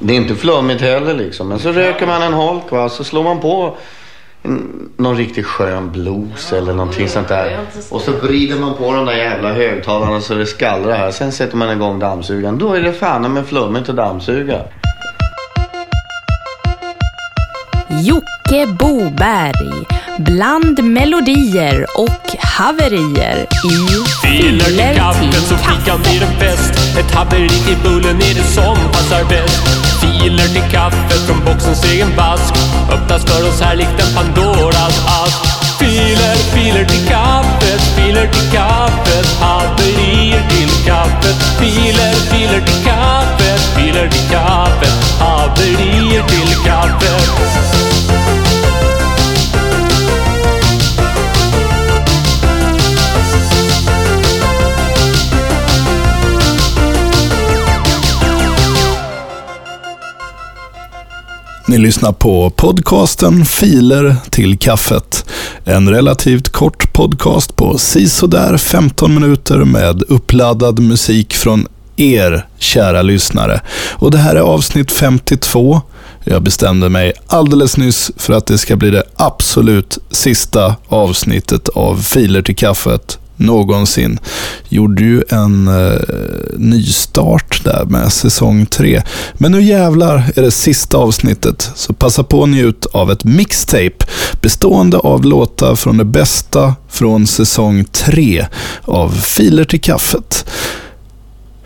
Det är inte flummigt heller liksom. Men så röker man en holk va. Så slår man på en, någon riktigt skön blues eller någonting sånt där. Och så vrider man på de där jävla högtalarna så det skallrar här. Sen sätter man igång dammsugaren. Då är det fan med flummigt att dammsuga. Jocke Boberg. Bland melodier och haverier i Filer till kaffet så fikan blir en fest Ett haveri till bullen är det som passar bäst. Filer till kaffet från boxens egen vask. Öppnas för oss här likt en Pandoras ask. Filer, filer till kaffet, filer till kaffet Haverier till kaffet. Filer, filer till kaffet, filer till kaffet Lyssna lyssnar på podcasten Filer till kaffet. En relativt kort podcast på sisådär 15 minuter med uppladdad musik från er, kära lyssnare. Och det här är avsnitt 52. Jag bestämde mig alldeles nyss för att det ska bli det absolut sista avsnittet av Filer till kaffet någonsin. Gjorde ju en eh, nystart där med säsong tre. Men nu jävlar är det sista avsnittet, så passa på att njut av ett mixtape bestående av låtar från det bästa från säsong tre av Filer till kaffet.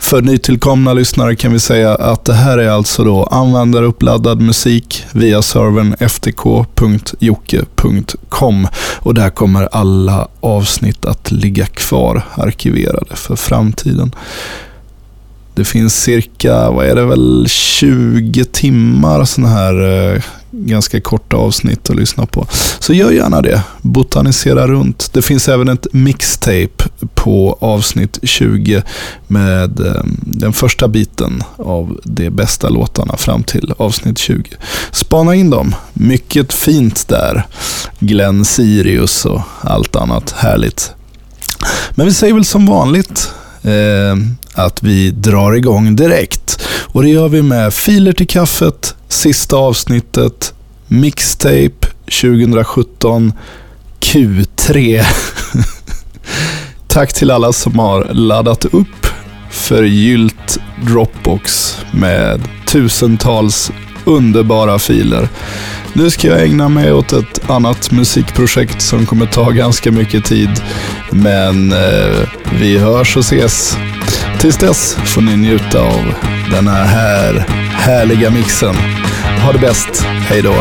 För nytillkomna lyssnare kan vi säga att det här är alltså då användaruppladdad musik via servern ftk.jocke.com och där kommer alla avsnitt att ligga kvar arkiverade för framtiden. Det finns cirka, vad är det väl, 20 timmar sådana här eh, ganska korta avsnitt att lyssna på. Så gör gärna det. Botanisera runt. Det finns även ett mixtape på avsnitt 20 med eh, den första biten av de bästa låtarna fram till avsnitt 20. Spana in dem. Mycket fint där. Glenn Sirius och allt annat härligt. Men vi säger väl som vanligt eh, att vi drar igång direkt. Och det gör vi med Filer till kaffet, sista avsnittet, Mixtape 2017 Q3. Tack till alla som har laddat upp förgyllt Dropbox med tusentals underbara filer. Nu ska jag ägna mig åt ett annat musikprojekt som kommer ta ganska mycket tid. Men eh, vi hörs och ses. Tills dess får ni njuta av den här härliga mixen. Ha det bäst. Hej då.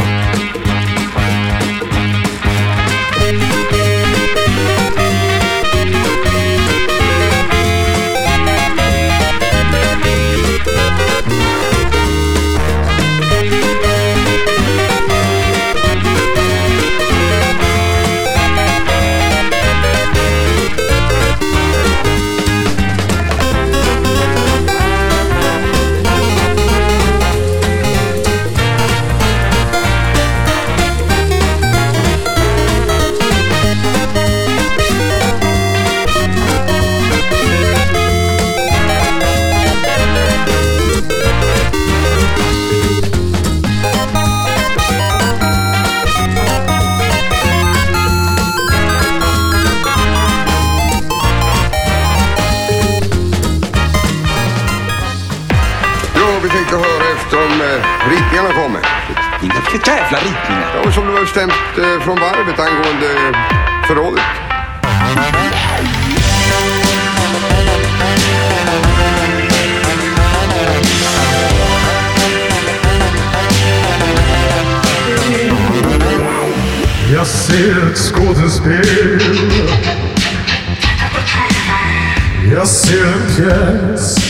Kommer. Vilka jävla ritningar? Ja, som du har bestämt eh, från varvet angående förrådet. Jag ser ett skådespel Jag ser en pjäs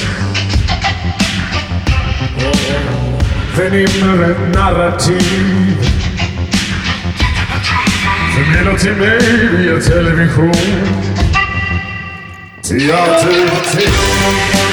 Den inre ett narrativ Förmedlar till mig via television. Teater TV Teater.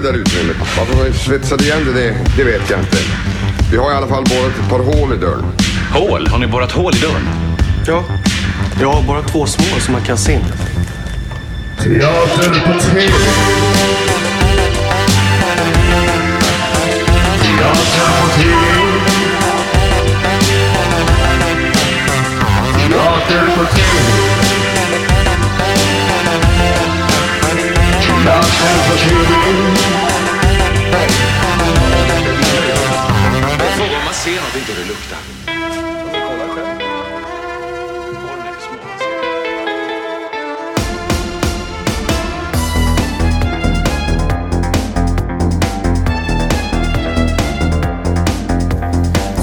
Det där utrymmet. Varför vi svetsade igen det, det, det vet jag inte. Vi har i alla fall borrat ett par hål i dörren. Hål? Har ni borrat hål i dörren? Ja, jag har bara två små som man kan se in. Teater på TV. Teater på TV. Teater på TV. Jag om man ser något inte hur det luktar.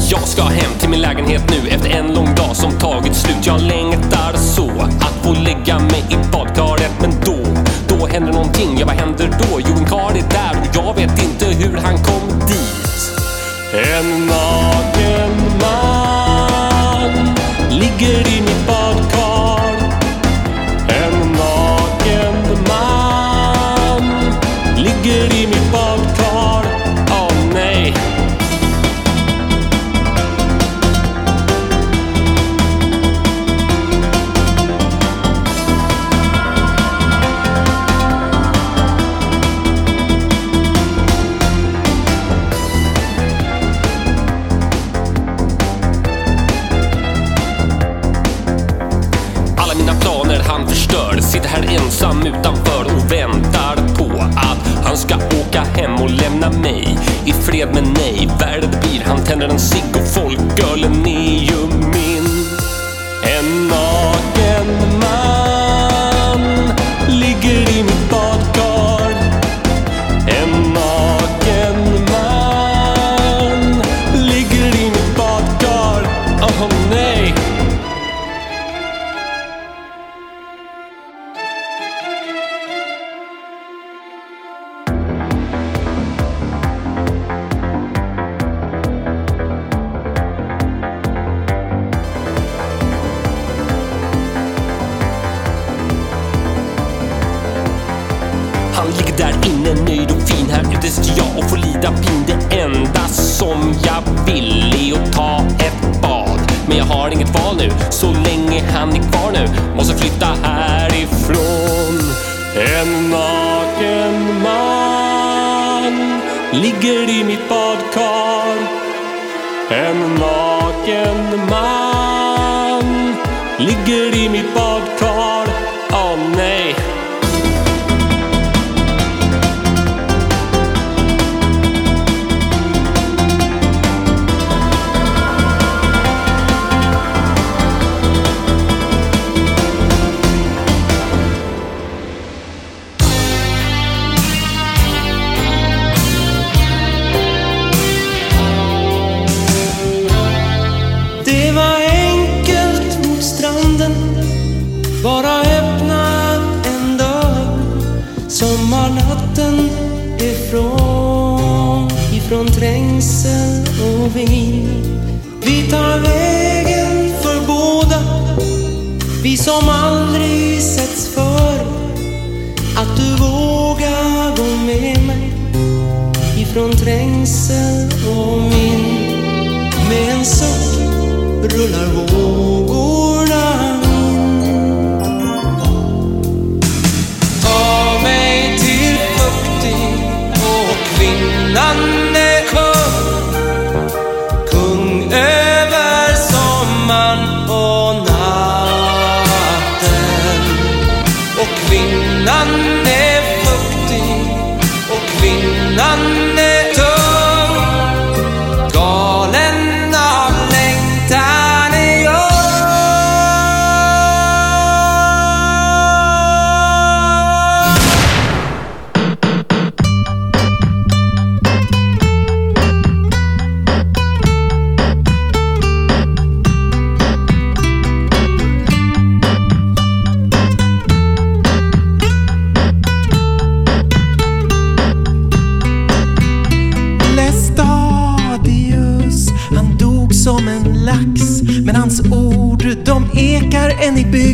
Jag ska hem till min lägenhet nu efter en lång lämna mig. I fred med nej, Värdet det blir Han tänder en cigg och folkölen är ju ligger i mitt badkar. Vind Vi tar vägen för båda. Vi som aldrig setts förr Att du vågar gå med mig Ifrån trängsel och vind med en suck rullar vår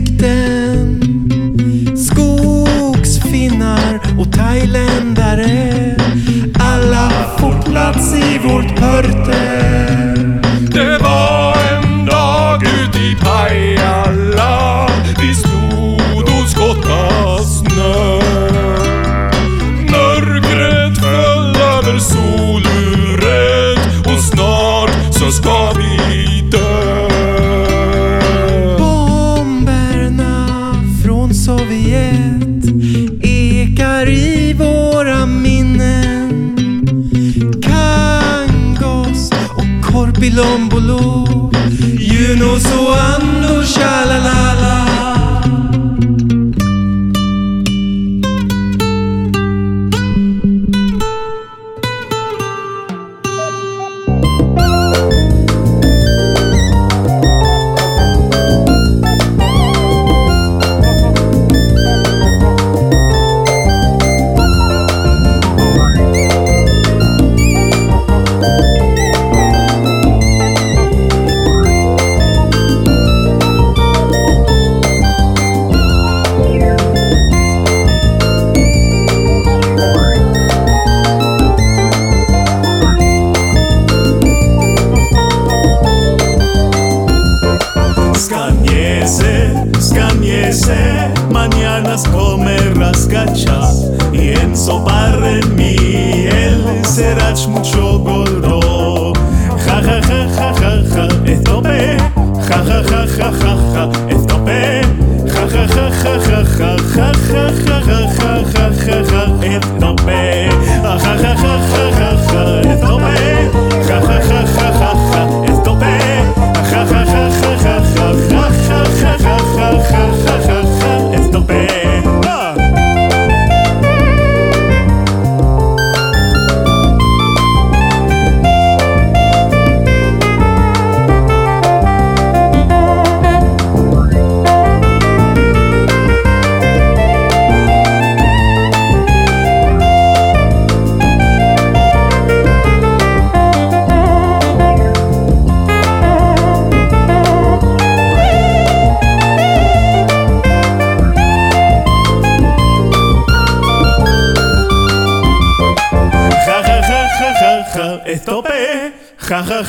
bygden Skogsfinnar och thailändare. Alla får plats i vårt pörte. You know, so I'm no shalala. -la -la.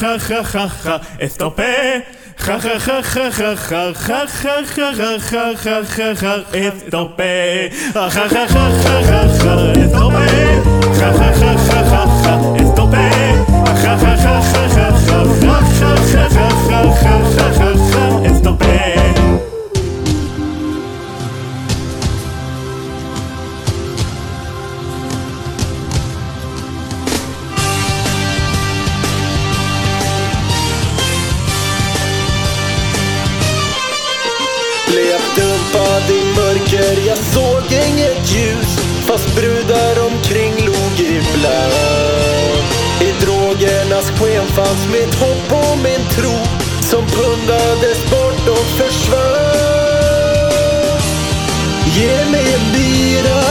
Ja ja ja ja ja ja, estope. Ja ja ja ja ja ja ja ja ja ja ja ja ja ja, estope. Ja ja ja ja ja ja ja, estope. Ja ja ljus brudar omkring log ibland I drogernas sken fanns mitt hopp och min tro Som pundades bort och försvann. Ge mig en bira,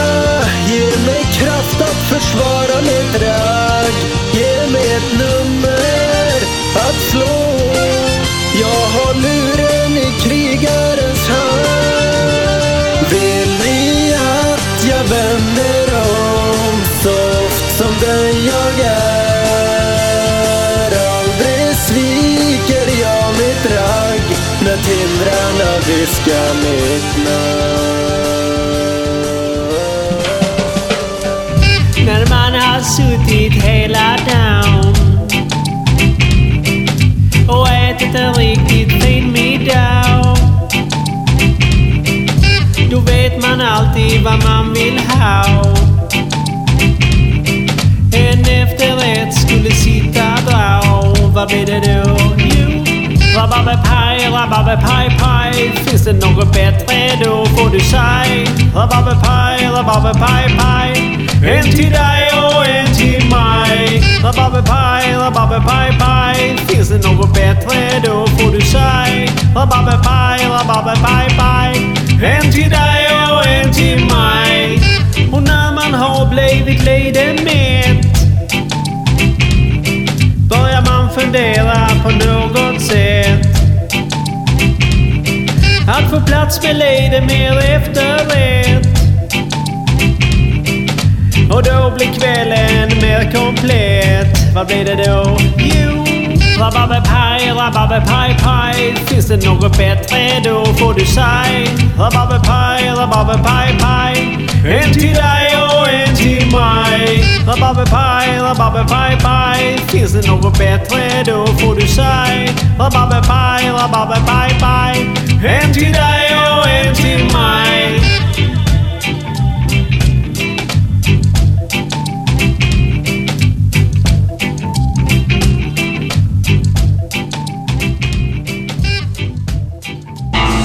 ge mig kraft att försvara mitt ragg Ge mig ett nummer att slå. Jag har luren i krigarens hand. Soft som den jag är Aldrig sviker jag mitt ragg när timrarna viskar mitt namn När man har suttit hela dagen och ätit en riktigt fin middag. Då vet man alltid vad man vill ha inte rätt skulle sitta bra. Vad blir det då? Jo, rabarberpaj, rabarberpajpaj. Finns det något bättre då får du säg. Rabarberpaj, rabarberpajpaj. En till dig och en till mig. Rabarberpaj, rabarberpajpaj. Finns det något bättre då får du säg. Rabarberpaj, rabarberpajpaj. En till dig och en till mig. Och när man har blivit leden något sätt. Att få plats med lite mer efterrätt. Och då blir kvällen mer komplett. Vad blir det då? Jo, rabarberpaj, rabarberpajpaj. Finns det något bättre då får du säg. Rabarberpaj, rabarberpajpaj. En till dig och mig. Rabarberpaj, rabarberpaj, paj. Finns det något bättre då får du säg. Rabarberpaj, rabarberpaj, paj. En till dig och en till mig.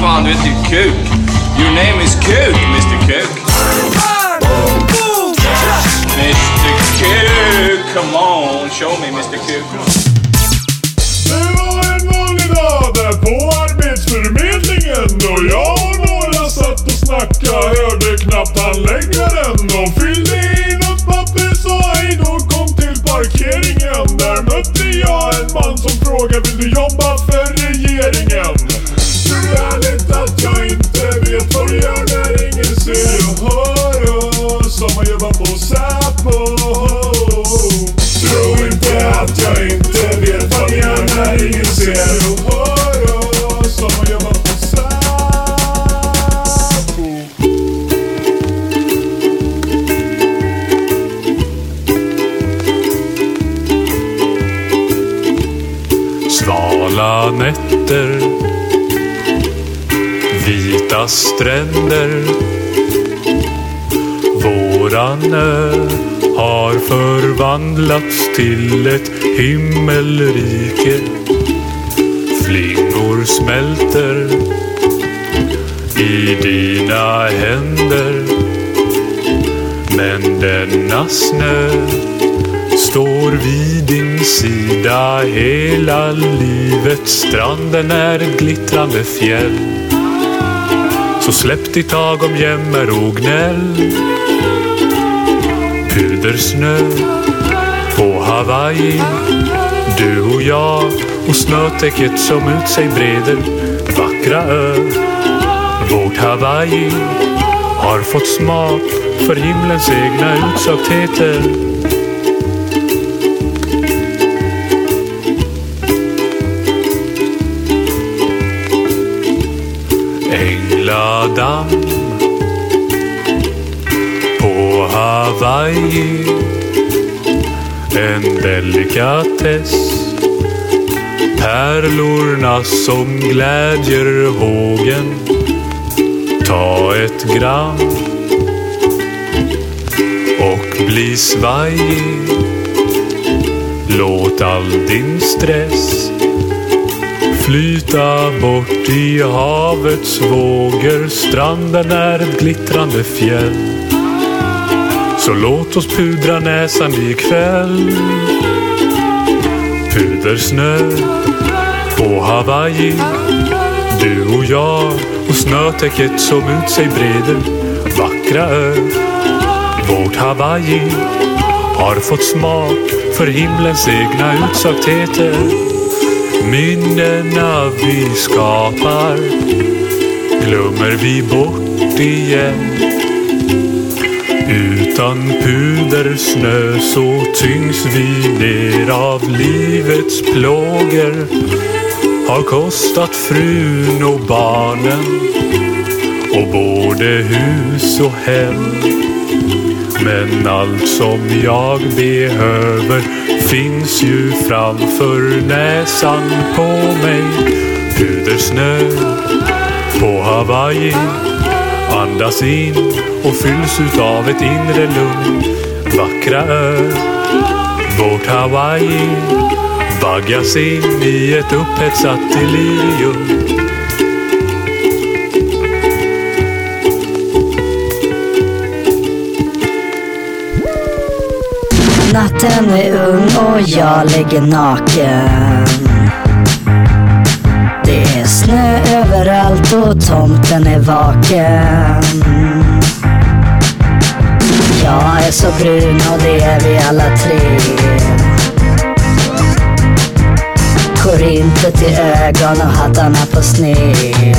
Fan, du heter ju Kuk. Your name is Kuk, Mr Mr Q, come on, show me Mr Q. Det var en vanlig dag där på Arbetsförmedlingen och jag och några satt och snacka Hörde knappt handläggaren och fyllde i något papper sa hej då kom till parkeringen. Där mötte jag en man som frågade vill du jobba för regeringen? Vita stränder Våran ö har förvandlats till ett himmelrike Flingor smälter i dina händer Men denna snö står vid din sida hela livet. Stranden är ett glittrande fjäll. Så släpp ditt tag om jämmer och gnäll. Pudersnö på Hawaii. Du och jag och snötäcket som ut sig breder. Vackra ö, vårt Hawaii har fått smak för himlens egna utsöktheter. Damm på Hawaii. En delikatess Pärlorna som glädjer hågen. Ta ett gram och bli svajig. Låt all din stress flyta bort i havets vågor. Stranden är ett glittrande fjäll. Så låt oss pudra näsan ikväll. Pudersnö på Hawaii. Du och jag och snötäcket som ut sig breder. Vackra ö, vårt Hawaii har fått smak för himlens egna utsöktheter. Minnena vi skapar glömmer vi bort igen. Utan pudersnö så tyngs vi ner av livets plågor. Har kostat frun och barnen och både hus och hem. Men allt som jag behöver finns ju framför näsan på mig. Pudersnö på Hawaii. Andas in och fylls utav ett inre lugn. Vackra ö, vårt Hawaii. Vaggas in i ett upphetsat delirium. Natten är ung och jag ligger naken. Det är snö överallt och tomten är vaken. Jag är så brun och det är vi alla tre. korintet i ögon och hattarna på sned.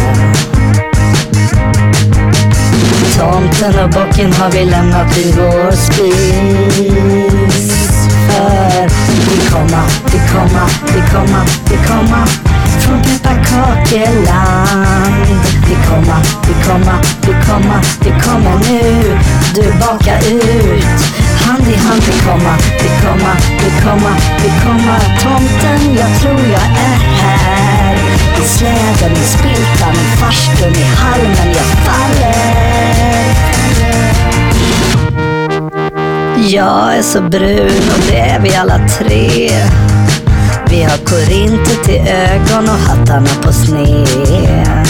Tomten och bocken har vi lämnat vid vår spis. Jag är så brun och det är vi alla tre. Vi har korintet i ögon och hattarna på sned.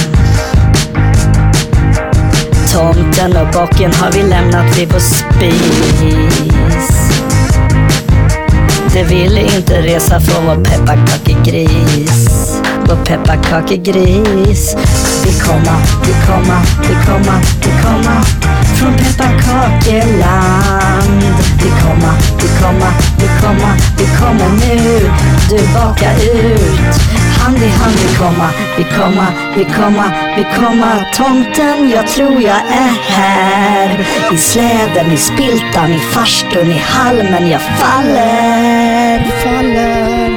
Tomten och bocken har vi lämnat vid vår spis. De ville inte resa från vår pepparkakegris. Vår pepparkakegris. Vi komma, vi komma, vi komma, vi komma från pepparkakeland. Vi komma, vi komma, vi komma, vi kommer nu. Du bakar ut. Hand i hand vi komma, vi komma, vi komma, vi komma. Tomten, jag tror jag är här. I släden, i spiltan, i farstun, i halmen jag faller. Faller.